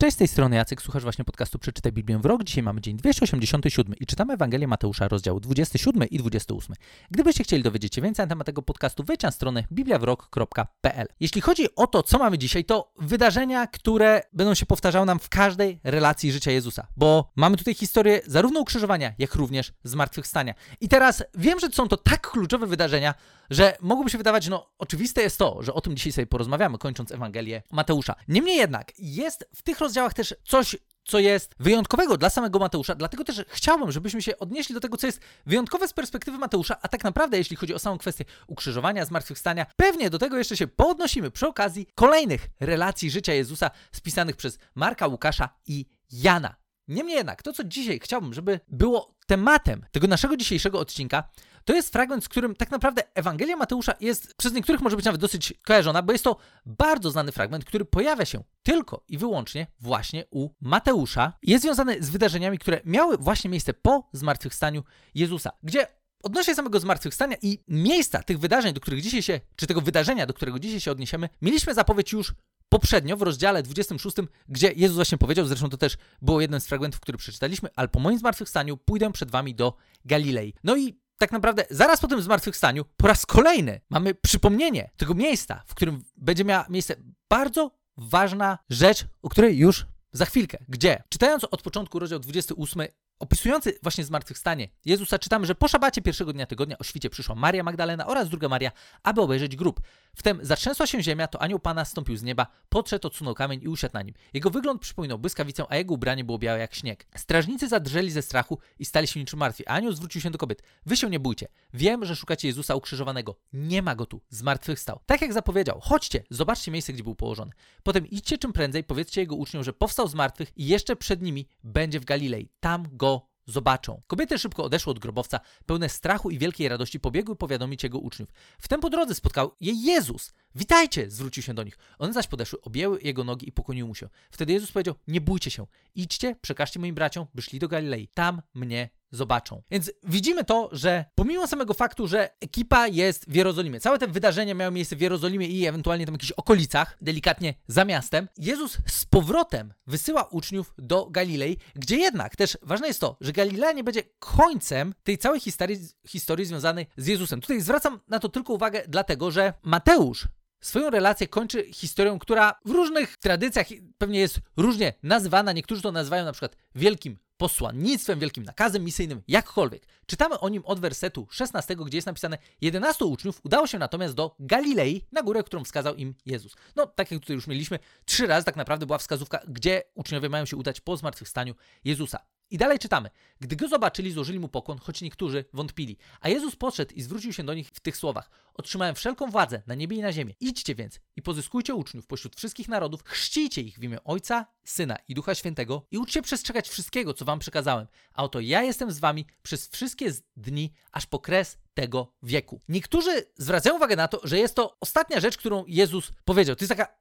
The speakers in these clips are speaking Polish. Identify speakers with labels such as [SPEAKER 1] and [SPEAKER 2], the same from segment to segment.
[SPEAKER 1] Cześć, z tej strony Jacek, słuchasz właśnie podcastu Przeczytaj Biblię w rok. Dzisiaj mamy dzień 287 i czytamy Ewangelię Mateusza, rozdział 27 i 28. Gdybyście chcieli dowiedzieć się więcej na temat tego podcastu, wejdź na stronę bibliawrok.pl. Jeśli chodzi o to, co mamy dzisiaj, to wydarzenia, które będą się powtarzały nam w każdej relacji życia Jezusa, bo mamy tutaj historię zarówno ukrzyżowania, jak również zmartwychwstania. I teraz wiem, że są to tak kluczowe wydarzenia, że mogłoby się wydawać, no oczywiste jest to, że o tym dzisiaj sobie porozmawiamy, kończąc Ewangelię Mateusza. Niemniej jednak jest w tych rozdziałach też coś, co jest wyjątkowego dla samego Mateusza, dlatego też chciałbym, żebyśmy się odnieśli do tego, co jest wyjątkowe z perspektywy Mateusza, a tak naprawdę, jeśli chodzi o samą kwestię ukrzyżowania, zmartwychwstania, pewnie do tego jeszcze się podnosimy przy okazji kolejnych relacji życia Jezusa spisanych przez Marka, Łukasza i Jana. Niemniej jednak, to co dzisiaj chciałbym, żeby było tematem tego naszego dzisiejszego odcinka, to jest fragment, z którym tak naprawdę Ewangelia Mateusza jest przez niektórych może być nawet dosyć kojarzona, bo jest to bardzo znany fragment, który pojawia się tylko i wyłącznie właśnie u Mateusza. Jest związany z wydarzeniami, które miały właśnie miejsce po zmartwychwstaniu Jezusa, gdzie Odnośnie samego zmartwychwstania i miejsca tych wydarzeń, do których dzisiaj się, czy tego wydarzenia, do którego dzisiaj się odniesiemy, mieliśmy zapowiedź już poprzednio w rozdziale 26, gdzie Jezus właśnie powiedział, zresztą to też było jeden z fragmentów, który przeczytaliśmy, ale po moim zmartwychwstaniu pójdę przed wami do Galilei. No i tak naprawdę zaraz po tym zmartwychwstaniu, po raz kolejny mamy przypomnienie tego miejsca, w którym będzie miała miejsce bardzo ważna rzecz, o której już za chwilkę. Gdzie? Czytając od początku rozdział 28 opisujący właśnie zmartwychwstanie Jezusa, czytamy, że po szabacie pierwszego dnia tygodnia o świcie przyszła Maria Magdalena oraz druga Maria, aby obejrzeć grób. Wtem zatrzęsła się ziemia, to anioł Pana stąpił z nieba, podszedł, odsunął kamień i usiadł na nim. Jego wygląd przypominał błyskawicę, a jego ubranie było białe jak śnieg. Strażnicy zadrżeli ze strachu i stali się niczym martwi, a anioł zwrócił się do kobiet. Wy się nie bójcie. Wiem, że szukacie Jezusa ukrzyżowanego. Nie ma go tu. Zmartwychwstał. Tak jak zapowiedział. Chodźcie, zobaczcie miejsce, gdzie był położony. Potem idźcie czym prędzej, powiedzcie jego uczniom, że powstał z martwych i jeszcze przed nimi będzie w Galilei. Tam go zobaczą. Kobiety szybko odeszły od grobowca, pełne strachu i wielkiej radości pobiegły powiadomić jego uczniów. Wtem po drodze spotkał je Jezus. Witajcie! zwrócił się do nich. One zaś podeszły, objęły jego nogi i pokłoniły mu się. Wtedy Jezus powiedział, nie bójcie się, idźcie, przekażcie moim braciom, by szli do Galilei. Tam mnie zobaczą. Więc widzimy to, że pomimo samego faktu, że ekipa jest w Jerozolimie, całe te wydarzenia miały miejsce w Jerozolimie i ewentualnie tam jakichś okolicach, delikatnie za miastem, Jezus z powrotem wysyła uczniów do Galilei, gdzie jednak też ważne jest to, że Galilea nie będzie końcem tej całej historii, historii związanej z Jezusem. Tutaj zwracam na to tylko uwagę, dlatego że Mateusz swoją relację kończy historią, która w różnych tradycjach pewnie jest różnie nazywana. Niektórzy to nazywają na przykład wielkim posłannictwem, wielkim nakazem misyjnym, jakkolwiek. Czytamy o nim od wersetu 16, gdzie jest napisane 11 uczniów udało się natomiast do Galilei, na górę, którą wskazał im Jezus. No, tak jak tutaj już mieliśmy, trzy razy tak naprawdę była wskazówka, gdzie uczniowie mają się udać po zmartwychwstaniu Jezusa. I dalej czytamy. Gdy go zobaczyli, złożyli mu pokłon, choć niektórzy wątpili. A Jezus podszedł i zwrócił się do nich w tych słowach. Otrzymałem wszelką władzę na niebie i na ziemię. Idźcie więc i pozyskujcie uczniów pośród wszystkich narodów, chrzcijcie ich w imię Ojca, Syna i Ducha Świętego i uczcie przestrzegać wszystkiego, co wam przekazałem. A oto ja jestem z wami przez wszystkie dni, aż po kres tego wieku. Niektórzy zwracają uwagę na to, że jest to ostatnia rzecz, którą Jezus powiedział. To jest taka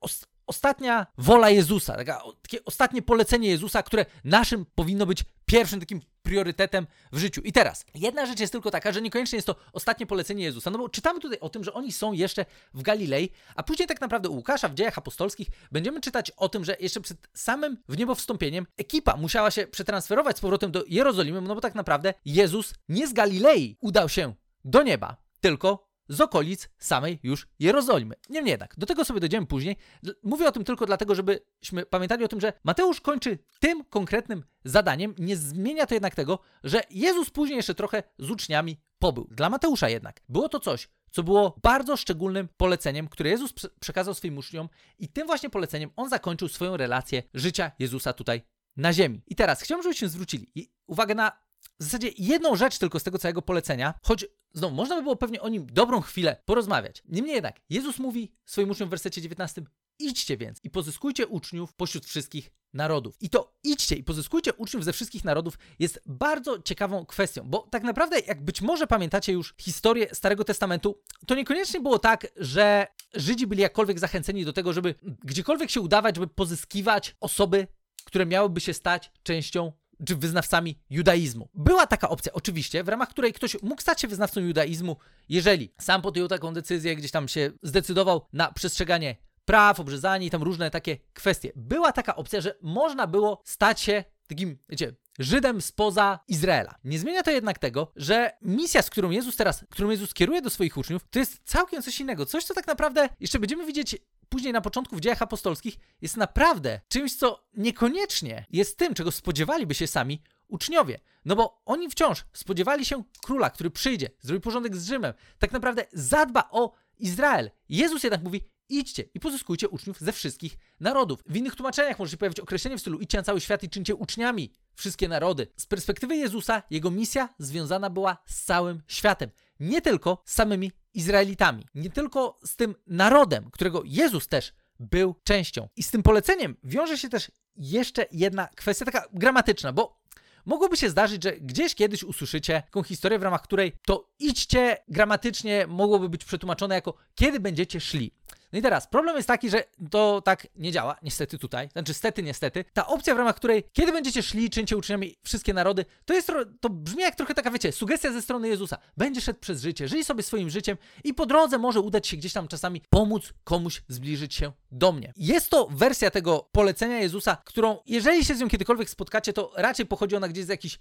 [SPEAKER 1] ostatnia wola Jezusa, taka, takie ostatnie polecenie Jezusa, które naszym powinno być pierwszym takim priorytetem w życiu. I teraz, jedna rzecz jest tylko taka, że niekoniecznie jest to ostatnie polecenie Jezusa, no bo czytamy tutaj o tym, że oni są jeszcze w Galilei, a później tak naprawdę u Łukasza w dziejach apostolskich będziemy czytać o tym, że jeszcze przed samym w niebo wstąpieniem ekipa musiała się przetransferować z powrotem do Jerozolimy, no bo tak naprawdę Jezus nie z Galilei udał się do nieba, tylko z okolic samej już Jerozolimy. Niemniej jednak, do tego sobie dojdziemy później. Mówię o tym tylko dlatego, żebyśmy pamiętali o tym, że Mateusz kończy tym konkretnym zadaniem. Nie zmienia to jednak tego, że Jezus później jeszcze trochę z uczniami pobył. Dla Mateusza jednak było to coś, co było bardzo szczególnym poleceniem, które Jezus przekazał swoim uczniom i tym właśnie poleceniem on zakończył swoją relację życia Jezusa tutaj na ziemi. I teraz chciałbym, żebyśmy zwrócili uwagę na w zasadzie jedną rzecz tylko z tego całego polecenia, choć znowu można by było pewnie o nim dobrą chwilę porozmawiać. Niemniej jednak, Jezus mówi swoim uczniom w wersecie 19: Idźcie więc i pozyskujcie uczniów pośród wszystkich narodów. I to idźcie i pozyskujcie uczniów ze wszystkich narodów jest bardzo ciekawą kwestią, bo tak naprawdę, jak być może pamiętacie już historię Starego Testamentu, to niekoniecznie było tak, że Żydzi byli jakkolwiek zachęceni do tego, żeby gdziekolwiek się udawać, żeby pozyskiwać osoby, które miałyby się stać częścią czy wyznawcami judaizmu. Była taka opcja, oczywiście, w ramach której ktoś mógł stać się wyznawcą judaizmu, jeżeli sam podjął taką decyzję, gdzieś tam się zdecydował na przestrzeganie praw, obrzezanie i tam różne takie kwestie. Była taka opcja, że można było stać się takim, wiecie, Żydem spoza Izraela. Nie zmienia to jednak tego, że misja, z którą Jezus teraz, którą Jezus kieruje do swoich uczniów, to jest całkiem coś innego. Coś, co tak naprawdę jeszcze będziemy widzieć później na początku w dziejach apostolskich, jest naprawdę czymś, co niekoniecznie jest tym, czego spodziewaliby się sami uczniowie. No bo oni wciąż spodziewali się króla, który przyjdzie, zrobi porządek z Rzymem, tak naprawdę zadba o Izrael. Jezus jednak mówi: idźcie i pozyskujcie uczniów ze wszystkich narodów. W innych tłumaczeniach może się pojawić określenie w stylu idźcie na cały świat i czyńcie uczniami wszystkie narody. Z perspektywy Jezusa jego misja związana była z całym światem. Nie tylko z samymi Izraelitami, nie tylko z tym narodem, którego Jezus też był częścią. I z tym poleceniem wiąże się też jeszcze jedna kwestia taka gramatyczna, bo mogłoby się zdarzyć, że gdzieś kiedyś usłyszycie taką historię, w ramach której to idźcie gramatycznie mogłoby być przetłumaczone jako kiedy będziecie szli. No i teraz problem jest taki, że to tak nie działa, niestety tutaj, znaczy stety, niestety. Ta opcja, w ramach której kiedy będziecie szli, czyńcie uczniami wszystkie narody, to jest, to brzmi jak trochę taka, wiecie, sugestia ze strony Jezusa. Będzie szedł przez życie, żyj sobie swoim życiem i po drodze może udać się gdzieś tam czasami pomóc komuś zbliżyć się do mnie. Jest to wersja tego polecenia Jezusa, którą, jeżeli się z nią kiedykolwiek spotkacie, to raczej pochodzi ona gdzieś z jakichś e,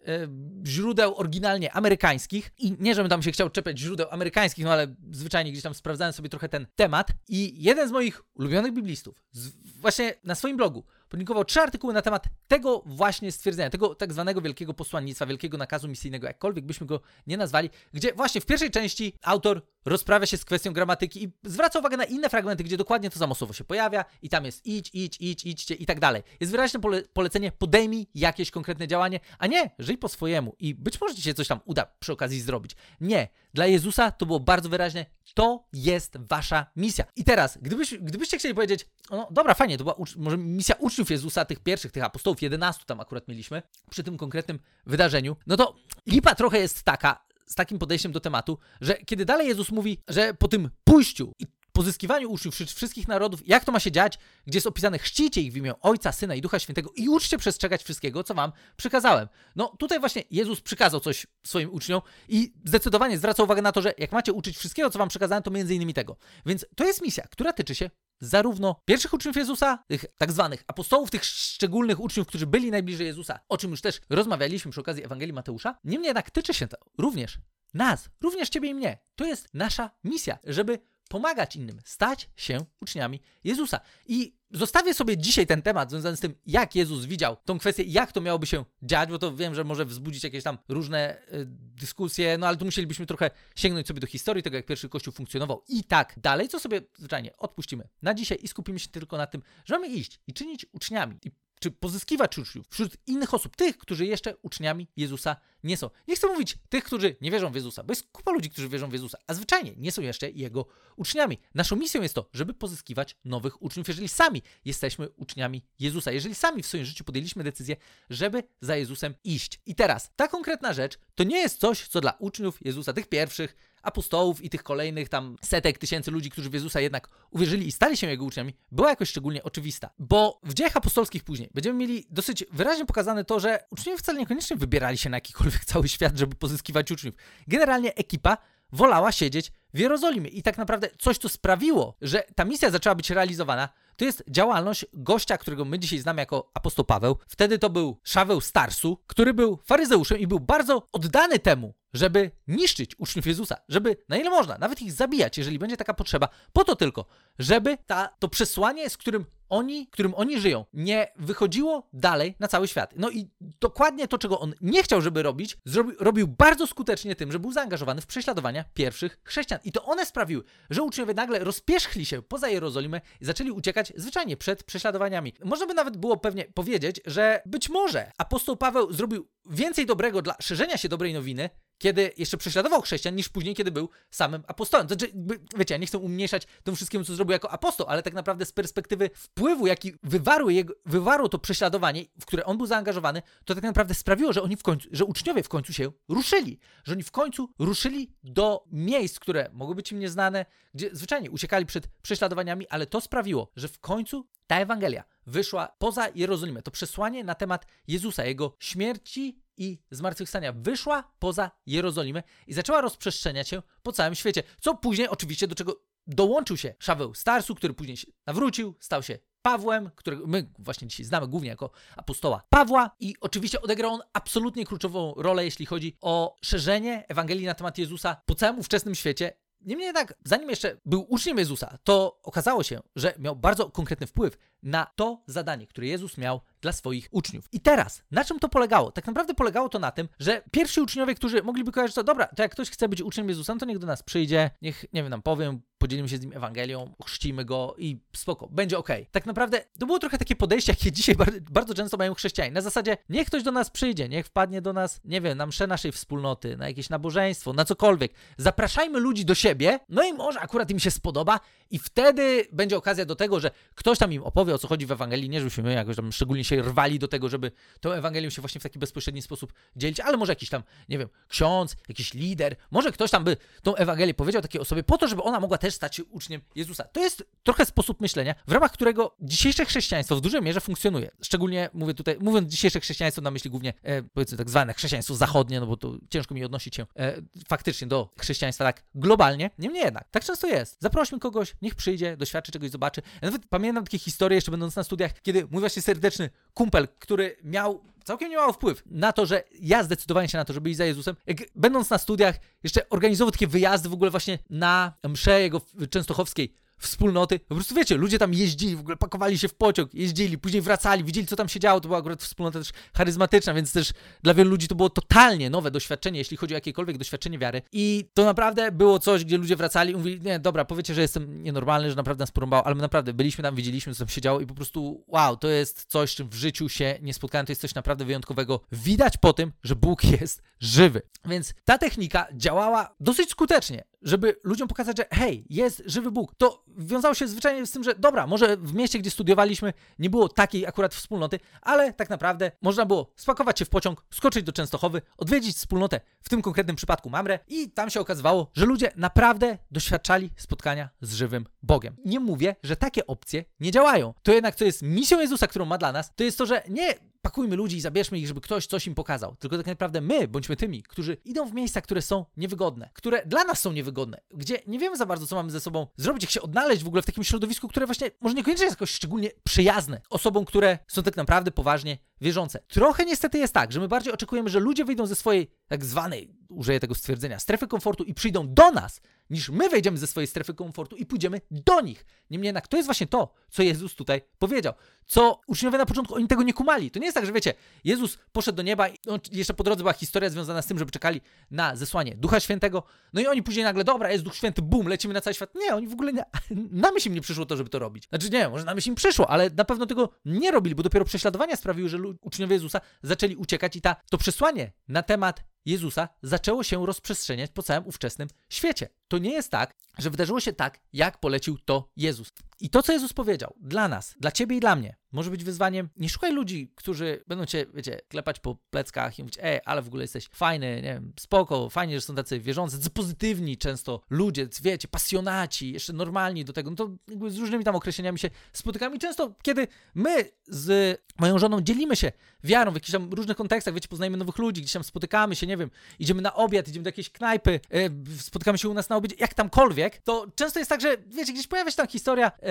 [SPEAKER 1] źródeł oryginalnie amerykańskich i nie, żebym tam się chciał czepiać źródeł amerykańskich, no ale zwyczajnie gdzieś tam sprawdzałem sobie trochę ten temat i jeden z moich ulubionych biblistów, z, właśnie na swoim blogu, publikował trzy artykuły na temat tego właśnie stwierdzenia, tego tak zwanego wielkiego posłannictwa, wielkiego nakazu misyjnego, jakkolwiek byśmy go nie nazwali, gdzie właśnie w pierwszej części autor rozprawia się z kwestią gramatyki i zwraca uwagę na inne fragmenty, gdzie dokładnie to samo słowo się pojawia i tam jest idź, idź, idź, idźcie i tak dalej. Jest wyraźne pole polecenie, podejmij jakieś konkretne działanie, a nie żyj po swojemu i być może ci się coś tam uda przy okazji zrobić. Nie. Dla Jezusa to było bardzo wyraźne, to jest wasza misja. I teraz, gdybyś, gdybyście chcieli powiedzieć, no dobra, fajnie, to była może misja uczniów Jezusa, tych pierwszych, tych apostołów, 11 tam akurat mieliśmy, przy tym konkretnym wydarzeniu, no to lipa trochę jest taka, z takim podejściem do tematu, że kiedy dalej Jezus mówi, że po tym pójściu i pozyskiwaniu uczniów wszystkich narodów, jak to ma się dziać, gdzie jest opisane chrzcicie ich w imię Ojca, Syna i Ducha Świętego i uczcie przestrzegać wszystkiego, co wam przykazałem. No tutaj właśnie Jezus przykazał coś swoim uczniom i zdecydowanie zwraca uwagę na to, że jak macie uczyć wszystkiego, co wam przekazałem, to między innymi tego. Więc to jest misja, która tyczy się zarówno pierwszych uczniów Jezusa, tych tak zwanych apostołów, tych szczególnych uczniów, którzy byli najbliżej Jezusa, o czym już też rozmawialiśmy przy okazji Ewangelii Mateusza, niemniej jednak tyczy się to również nas, również Ciebie i mnie. To jest nasza misja, żeby pomagać innym, stać się uczniami Jezusa. I zostawię sobie dzisiaj ten temat związany z tym, jak Jezus widział tą kwestię, jak to miałoby się dziać, bo to wiem, że może wzbudzić jakieś tam różne y, dyskusje, no ale tu musielibyśmy trochę sięgnąć sobie do historii tego, jak pierwszy Kościół funkcjonował i tak dalej, co sobie zwyczajnie odpuścimy na dzisiaj i skupimy się tylko na tym, że mamy iść i czynić uczniami. I czy pozyskiwać uczniów wśród innych osób, tych, którzy jeszcze uczniami Jezusa nie są. Nie chcę mówić tych, którzy nie wierzą w Jezusa, bo jest kupa ludzi, którzy wierzą w Jezusa, a zwyczajnie nie są jeszcze Jego uczniami. Naszą misją jest to, żeby pozyskiwać nowych uczniów, jeżeli sami jesteśmy uczniami Jezusa, jeżeli sami w swoim życiu podjęliśmy decyzję, żeby za Jezusem iść. I teraz, ta konkretna rzecz to nie jest coś, co dla uczniów Jezusa, tych pierwszych, apostołów i tych kolejnych tam setek tysięcy ludzi, którzy w Jezusa jednak uwierzyli i stali się Jego uczniami, była jakoś szczególnie oczywista. Bo w dziejach apostolskich później będziemy mieli dosyć wyraźnie pokazane to, że uczniowie wcale niekoniecznie wybierali się na jakikolwiek cały świat, żeby pozyskiwać uczniów. Generalnie ekipa wolała siedzieć w Jerozolimie. I tak naprawdę coś, co sprawiło, że ta misja zaczęła być realizowana, to jest działalność gościa, którego my dzisiaj znamy jako apostoł Paweł. Wtedy to był Szaweł Starsu, który był faryzeuszem i był bardzo oddany temu, żeby niszczyć uczniów Jezusa, żeby na ile można, nawet ich zabijać, jeżeli będzie taka potrzeba, po to tylko, żeby ta, to przesłanie, z którym oni, którym oni żyją, nie wychodziło dalej na cały świat. No i dokładnie to, czego on nie chciał, żeby robić, zrobi, robił bardzo skutecznie tym, że był zaangażowany w prześladowania pierwszych chrześcijan. I to one sprawiły, że uczniowie nagle rozpierzchli się poza Jerozolimę i zaczęli uciekać zwyczajnie przed prześladowaniami. Można by nawet było pewnie powiedzieć, że być może apostoł Paweł zrobił więcej dobrego dla szerzenia się dobrej nowiny, kiedy jeszcze prześladował chrześcijan, niż później, kiedy był samym apostołem. Znaczy, wiecie, ja nie chcę umniejszać tym wszystkim, co zrobił jako apostoł, ale tak naprawdę z perspektywy wpływu, jaki wywarło, jego, wywarło to prześladowanie, w które on był zaangażowany, to tak naprawdę sprawiło, że oni w końcu, że uczniowie w końcu się ruszyli. Że oni w końcu ruszyli do miejsc, które mogły być im nieznane, gdzie zwyczajnie uciekali przed prześladowaniami, ale to sprawiło, że w końcu ta Ewangelia wyszła poza Jerozolimę. To przesłanie na temat Jezusa, Jego śmierci i zmartwychwstania wyszła poza Jerozolimę i zaczęła rozprzestrzeniać się po całym świecie. Co później oczywiście do czego dołączył się Szaweł Starsu, który później się nawrócił, stał się Pawłem, którego my właśnie dzisiaj znamy głównie jako apostoła Pawła i oczywiście odegrał on absolutnie kluczową rolę, jeśli chodzi o szerzenie Ewangelii na temat Jezusa po całym ówczesnym świecie. Niemniej jednak, zanim jeszcze był uczniem Jezusa, to okazało się, że miał bardzo konkretny wpływ na to zadanie, które Jezus miał dla swoich uczniów. I teraz, na czym to polegało? Tak naprawdę polegało to na tym, że pierwsi uczniowie, którzy mogliby kojarzyć to, dobra, to jak ktoś chce być uczniem Jezusa, no to niech do nas przyjdzie, niech, nie wiem, nam powiem, podzielimy się z nim Ewangelią, chrzcimy go i spoko, będzie ok. Tak naprawdę to było trochę takie podejście, jakie dzisiaj bardzo, bardzo często mają chrześcijanie. Na zasadzie, niech ktoś do nas przyjdzie, niech wpadnie do nas, nie wiem, na mszę naszej wspólnoty, na jakieś nabożeństwo, na cokolwiek. Zapraszajmy ludzi do siebie, no i może akurat im się spodoba i wtedy będzie okazja do tego, że ktoś tam im opowie, o co chodzi w Ewangelii, nie żebyśmy jakoś tam szczególnie się rwali do tego, żeby tą Ewangelią się właśnie w taki bezpośredni sposób dzielić, ale może jakiś tam, nie wiem, ksiądz, jakiś lider, może ktoś tam by tą Ewangelię powiedział takiej osobie po to, żeby ona mogła też stać się uczniem Jezusa. To jest trochę sposób myślenia, w ramach którego dzisiejsze chrześcijaństwo w dużej mierze funkcjonuje. Szczególnie mówię tutaj, mówiąc dzisiejsze chrześcijaństwo, na myśli głównie, e, powiedzmy tak zwane chrześcijaństwo zachodnie, no bo to ciężko mi odnosić się e, faktycznie do chrześcijaństwa tak globalnie. Niemniej jednak, tak często jest. Zaprośmy kogoś, niech przyjdzie, doświadczy czegoś, zobaczy. Ja nawet pamiętam takie historie, jeszcze będąc na studiach, kiedy mój właśnie serdeczny kumpel, który miał całkiem niemały wpływ na to, że ja zdecydowałem się na to, żeby iść za Jezusem. Jak będąc na studiach, jeszcze organizował takie wyjazdy w ogóle właśnie na mszę jego częstochowskiej wspólnoty. Po prostu wiecie, ludzie tam jeździli, w ogóle pakowali się w pociąg, jeździli, później wracali, widzieli, co tam się działo. To była akurat wspólnota też charyzmatyczna, więc też dla wielu ludzi to było totalnie nowe doświadczenie, jeśli chodzi o jakiekolwiek doświadczenie wiary. I to naprawdę było coś, gdzie ludzie wracali i mówili, nie, dobra, powiecie, że jestem nienormalny, że naprawdę nas porąbało, ale my naprawdę byliśmy tam, widzieliśmy, co tam się działo i po prostu wow, to jest coś, czym w życiu się nie spotkałem, to jest coś naprawdę wyjątkowego. Widać po tym, że Bóg jest żywy. Więc ta technika działała dosyć skutecznie żeby ludziom pokazać, że hej, jest żywy Bóg. To wiązało się zwyczajnie z tym, że dobra, może w mieście, gdzie studiowaliśmy, nie było takiej akurat wspólnoty, ale tak naprawdę można było spakować się w pociąg, skoczyć do Częstochowy, odwiedzić wspólnotę, w tym konkretnym przypadku Mamrę i tam się okazywało, że ludzie naprawdę doświadczali spotkania z żywym Bogiem. Nie mówię, że takie opcje nie działają. To jednak, co jest misją Jezusa, którą ma dla nas, to jest to, że nie pakujmy ludzi i zabierzmy ich, żeby ktoś coś im pokazał. Tylko tak naprawdę my bądźmy tymi, którzy idą w miejsca, które są niewygodne, które dla nas są niewygodne, gdzie nie wiemy za bardzo, co mamy ze sobą zrobić, jak się odnaleźć w ogóle w takim środowisku, które właśnie może niekoniecznie jest jakoś szczególnie przyjazne osobom, które są tak naprawdę poważnie wierzące. Trochę niestety jest tak, że my bardziej oczekujemy, że ludzie wyjdą ze swojej tak zwanej, użyję tego stwierdzenia, strefy komfortu i przyjdą do nas, niż my wejdziemy ze swojej strefy komfortu i pójdziemy do nich. Niemniej jednak to jest właśnie to, co Jezus tutaj powiedział. Co uczniowie na początku, oni tego nie kumali. To nie jest tak, że wiecie, Jezus poszedł do nieba i jeszcze po drodze była historia związana z tym, żeby czekali na zesłanie Ducha Świętego. No i oni później nagle, dobra, jest Duch Święty, bum, lecimy na cały świat. Nie, oni w ogóle, nie, na myśl im nie przyszło to, żeby to robić. Znaczy nie, może na myśl im przyszło, ale na pewno tego nie robili, bo dopiero prześladowania sprawiły, że uczniowie Jezusa zaczęli uciekać i ta, to przesłanie na temat Jezusa zaczęło się rozprzestrzeniać po całym ówczesnym świecie. To nie jest tak, że wydarzyło się tak, jak polecił to Jezus. I to, co Jezus powiedział dla nas, dla ciebie i dla mnie, może być wyzwaniem. Nie szukaj ludzi, którzy będą cię, wiecie, klepać po pleckach i mówić, ej, ale w ogóle jesteś fajny, nie wiem, spoko, fajnie, że są tacy wierzący, pozytywni często ludzie, wiecie, pasjonaci, jeszcze normalni do tego. No to jakby z różnymi tam określeniami się spotykamy i często, kiedy my z moją żoną dzielimy się wiarą w jakichś tam różnych kontekstach, wiecie, poznajemy nowych ludzi, gdzieś tam spotykamy się, nie wiem, idziemy na obiad, idziemy do jakiejś knajpy, yy, spotykamy się u nas na obiedzie, jak tamkolwiek, to często jest tak, że, wiecie, gdzieś pojawia się tam historia yy,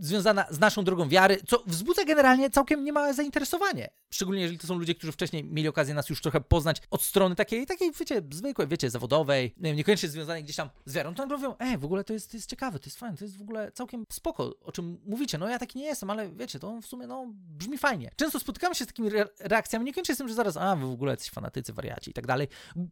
[SPEAKER 1] związana z naszą drogą wiary, co wzbudza generalnie całkiem niemałe zainteresowanie. Szczególnie jeżeli to są ludzie, którzy wcześniej mieli okazję nas już trochę poznać od strony takiej, takiej wiecie, zwykłej, wiecie, zawodowej, nie wiem, niekoniecznie związanej gdzieś tam z wiarą, to nagle mówią, ej, w ogóle to jest, to jest ciekawe, to jest fajne, to jest w ogóle całkiem spoko, o czym mówicie. No ja taki nie jestem, ale wiecie, to w sumie, no, brzmi fajnie. Często spotykamy się z takimi re reakcjami, niekoniecznie z tym, że zaraz, a, wy w ogóle jesteś fanatycy, wariaci i tak dalej.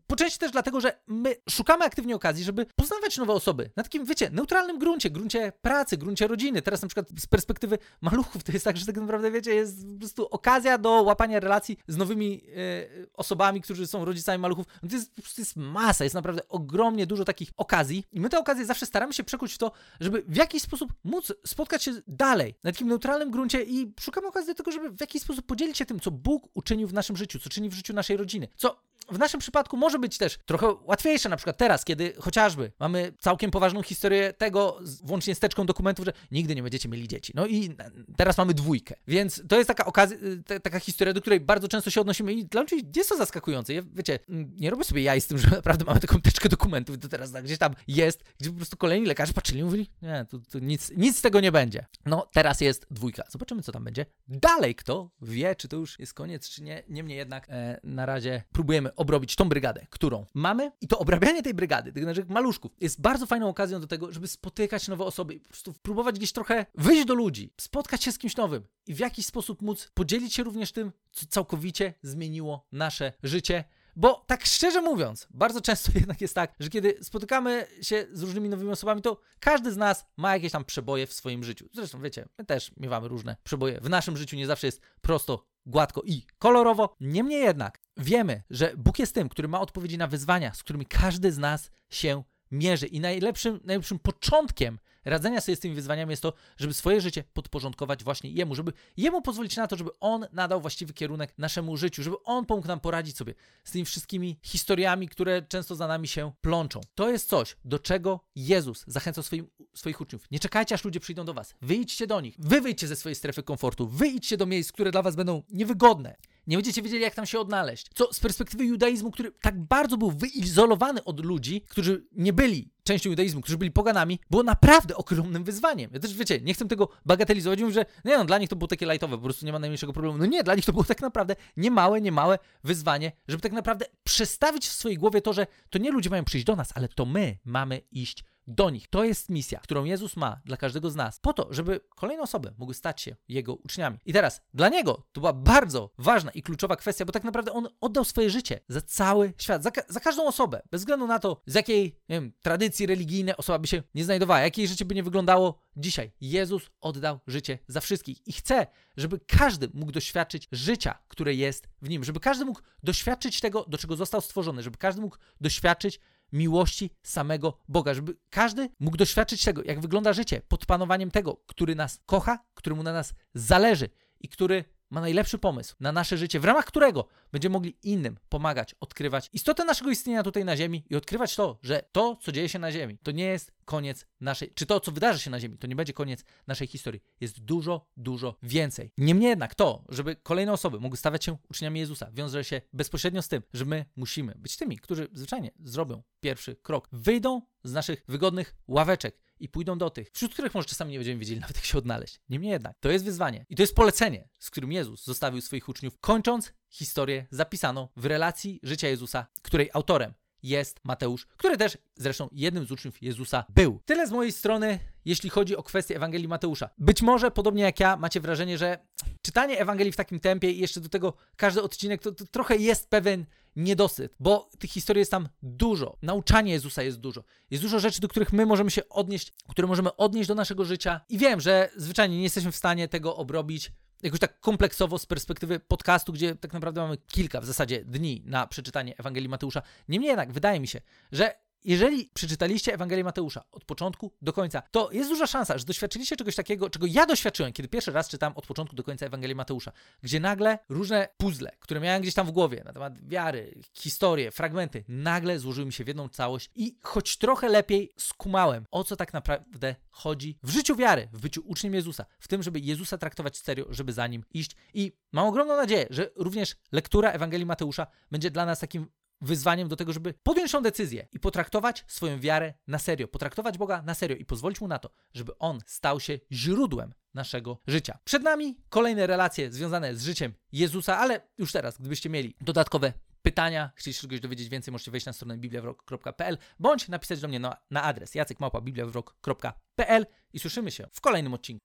[SPEAKER 1] Po części też dlatego, że my szukamy aktywnie okazji, żeby poznawać nowe osoby na takim, wiecie, neutralnym gruncie, gruncie pracy, gruncie rodziny. Teraz na przykład z perspektywy maluchów to jest tak, że tak naprawdę, wiecie, jest po prostu okazja do łapania relacji z nowymi e, osobami, którzy są rodzicami maluchów. No to, jest, to jest masa, jest naprawdę ogromnie dużo takich okazji i my te okazje zawsze staramy się przekuć w to, żeby w jakiś sposób móc spotkać się dalej, na takim neutralnym gruncie i szukamy okazji do tego, żeby w jakiś sposób podzielić się tym, co Bóg uczynił w naszym życiu, co czyni w życiu naszej rodziny, co w naszym przypadku może być też trochę łatwiejsze, na przykład teraz, kiedy chociażby mamy całkiem poważną historię tego, włącznie z teczką dokumentów, że nigdy nie będziecie mieli dzieci. No i teraz mamy dwójkę. Więc to jest taka okazja, y, taka historia, do której bardzo często się odnosimy i dla ludzi jest to zaskakujące. Ja, wiecie, mm, nie robię sobie jaj z tym, że naprawdę mamy taką teczkę dokumentów, to teraz tak, gdzieś tam jest, gdzie po prostu kolejni lekarze patrzyli i mówili, nie, tu, tu nic, nic z tego nie będzie. No, teraz jest dwójka. Zobaczymy, co tam będzie. Dalej, kto wie, czy to już jest koniec, czy nie. Niemniej jednak e, na razie próbujemy obrobić tą brygadę, którą mamy i to obrabianie tej brygady, tych naszych maluszków, jest bardzo fajną okazją do tego, żeby spotykać nowe osoby i po prostu próbować gdzieś trochę wyjść do ludzi, spotkać się z kimś nowym i w jakiś sposób móc podzielić się również tym, co całkowicie zmieniło nasze życie. Bo tak szczerze mówiąc, bardzo często jednak jest tak, że kiedy spotykamy się z różnymi nowymi osobami, to każdy z nas ma jakieś tam przeboje w swoim życiu. Zresztą wiecie, my też miewamy różne przeboje. W naszym życiu nie zawsze jest prosto, gładko i kolorowo. Niemniej jednak wiemy, że Bóg jest tym, który ma odpowiedzi na wyzwania, z którymi każdy z nas się mierzy. I najlepszym, najlepszym początkiem radzenia sobie z tymi wyzwaniami jest to, żeby swoje życie podporządkować właśnie Jemu, żeby Jemu pozwolić na to, żeby On nadał właściwy kierunek naszemu życiu, żeby On pomógł nam poradzić sobie z tymi wszystkimi historiami, które często za nami się plączą. To jest coś, do czego Jezus zachęcał swoim, swoich uczniów. Nie czekajcie, aż ludzie przyjdą do Was. Wyjdźcie do nich. Wy wyjdźcie ze swojej strefy komfortu. Wyjdźcie do miejsc, które dla Was będą niewygodne. Nie będziecie wiedzieli, jak tam się odnaleźć. Co z perspektywy judaizmu, który tak bardzo był wyizolowany od ludzi, którzy nie byli częścią judaizmu, którzy byli poganami, było naprawdę ogromnym wyzwaniem. Ja też, wiecie, nie chcę tego bagatelizować, mówię, że nie no, dla nich to było takie lightowe, po prostu nie ma najmniejszego problemu. No nie, dla nich to było tak naprawdę niemałe, niemałe wyzwanie, żeby tak naprawdę przestawić w swojej głowie to, że to nie ludzie mają przyjść do nas, ale to my mamy iść do nich. To jest misja, którą Jezus ma dla każdego z nas, po to, żeby kolejne osoby mogły stać się Jego uczniami. I teraz, dla Niego to była bardzo ważna i kluczowa kwestia, bo tak naprawdę On oddał swoje życie za cały świat, za, ka za każdą osobę, bez względu na to, z jakiej wiem, tradycji religijnej osoba by się nie znajdowała, jakie życie by nie wyglądało dzisiaj. Jezus oddał życie za wszystkich i chce, żeby każdy mógł doświadczyć życia, które jest w Nim, żeby każdy mógł doświadczyć tego, do czego został stworzony, żeby każdy mógł doświadczyć miłości samego Boga, żeby każdy mógł doświadczyć tego, jak wygląda życie pod panowaniem tego, który nas kocha, któremu na nas zależy i który ma najlepszy pomysł na nasze życie, w ramach którego będziemy mogli innym pomagać, odkrywać istotę naszego istnienia tutaj na Ziemi i odkrywać to, że to, co dzieje się na Ziemi, to nie jest koniec naszej, czy to, co wydarzy się na Ziemi, to nie będzie koniec naszej historii. Jest dużo, dużo więcej. Niemniej jednak to, żeby kolejne osoby mogły stawać się uczniami Jezusa, wiąże się bezpośrednio z tym, że my musimy być tymi, którzy zwyczajnie zrobią pierwszy krok. Wyjdą z naszych wygodnych ławeczek i pójdą do tych, wśród których może czasami nie będziemy wiedzieli nawet jak się odnaleźć. Niemniej jednak, to jest wyzwanie i to jest polecenie, z którym Jezus zostawił swoich uczniów, kończąc historię zapisaną w relacji życia Jezusa, której autorem jest Mateusz, który też zresztą jednym z uczniów Jezusa był. Tyle z mojej strony, jeśli chodzi o kwestię Ewangelii Mateusza. Być może, podobnie jak ja, macie wrażenie, że czytanie Ewangelii w takim tempie i jeszcze do tego każdy odcinek, to, to trochę jest pewien niedosyt, bo tych historii jest tam dużo. Nauczanie Jezusa jest dużo. Jest dużo rzeczy, do których my możemy się odnieść, które możemy odnieść do naszego życia. I wiem, że zwyczajnie nie jesteśmy w stanie tego obrobić jakoś tak kompleksowo z perspektywy podcastu, gdzie tak naprawdę mamy kilka w zasadzie dni na przeczytanie Ewangelii Mateusza. Niemniej jednak wydaje mi się, że jeżeli przeczytaliście Ewangelię Mateusza od początku do końca, to jest duża szansa, że doświadczyliście czegoś takiego, czego ja doświadczyłem, kiedy pierwszy raz czytałem od początku do końca Ewangelię Mateusza, gdzie nagle różne puzzle, które miałem gdzieś tam w głowie na temat wiary, historie, fragmenty, nagle złożyły mi się w jedną całość i choć trochę lepiej skumałem, o co tak naprawdę chodzi w życiu wiary, w byciu uczniem Jezusa, w tym, żeby Jezusa traktować serio, żeby za nim iść. I mam ogromną nadzieję, że również lektura Ewangelii Mateusza będzie dla nas takim wyzwaniem do tego, żeby podjąć tą decyzję i potraktować swoją wiarę na serio, potraktować Boga na serio i pozwolić mu na to, żeby on stał się źródłem naszego życia. Przed nami kolejne relacje związane z życiem Jezusa, ale już teraz, gdybyście mieli dodatkowe pytania, chcieliście czegoś dowiedzieć więcej, możecie wejść na stronę bibliawrok.pl bądź napisać do mnie na, na adres jacekmałpa.bibliawrok.pl i słyszymy się w kolejnym odcinku.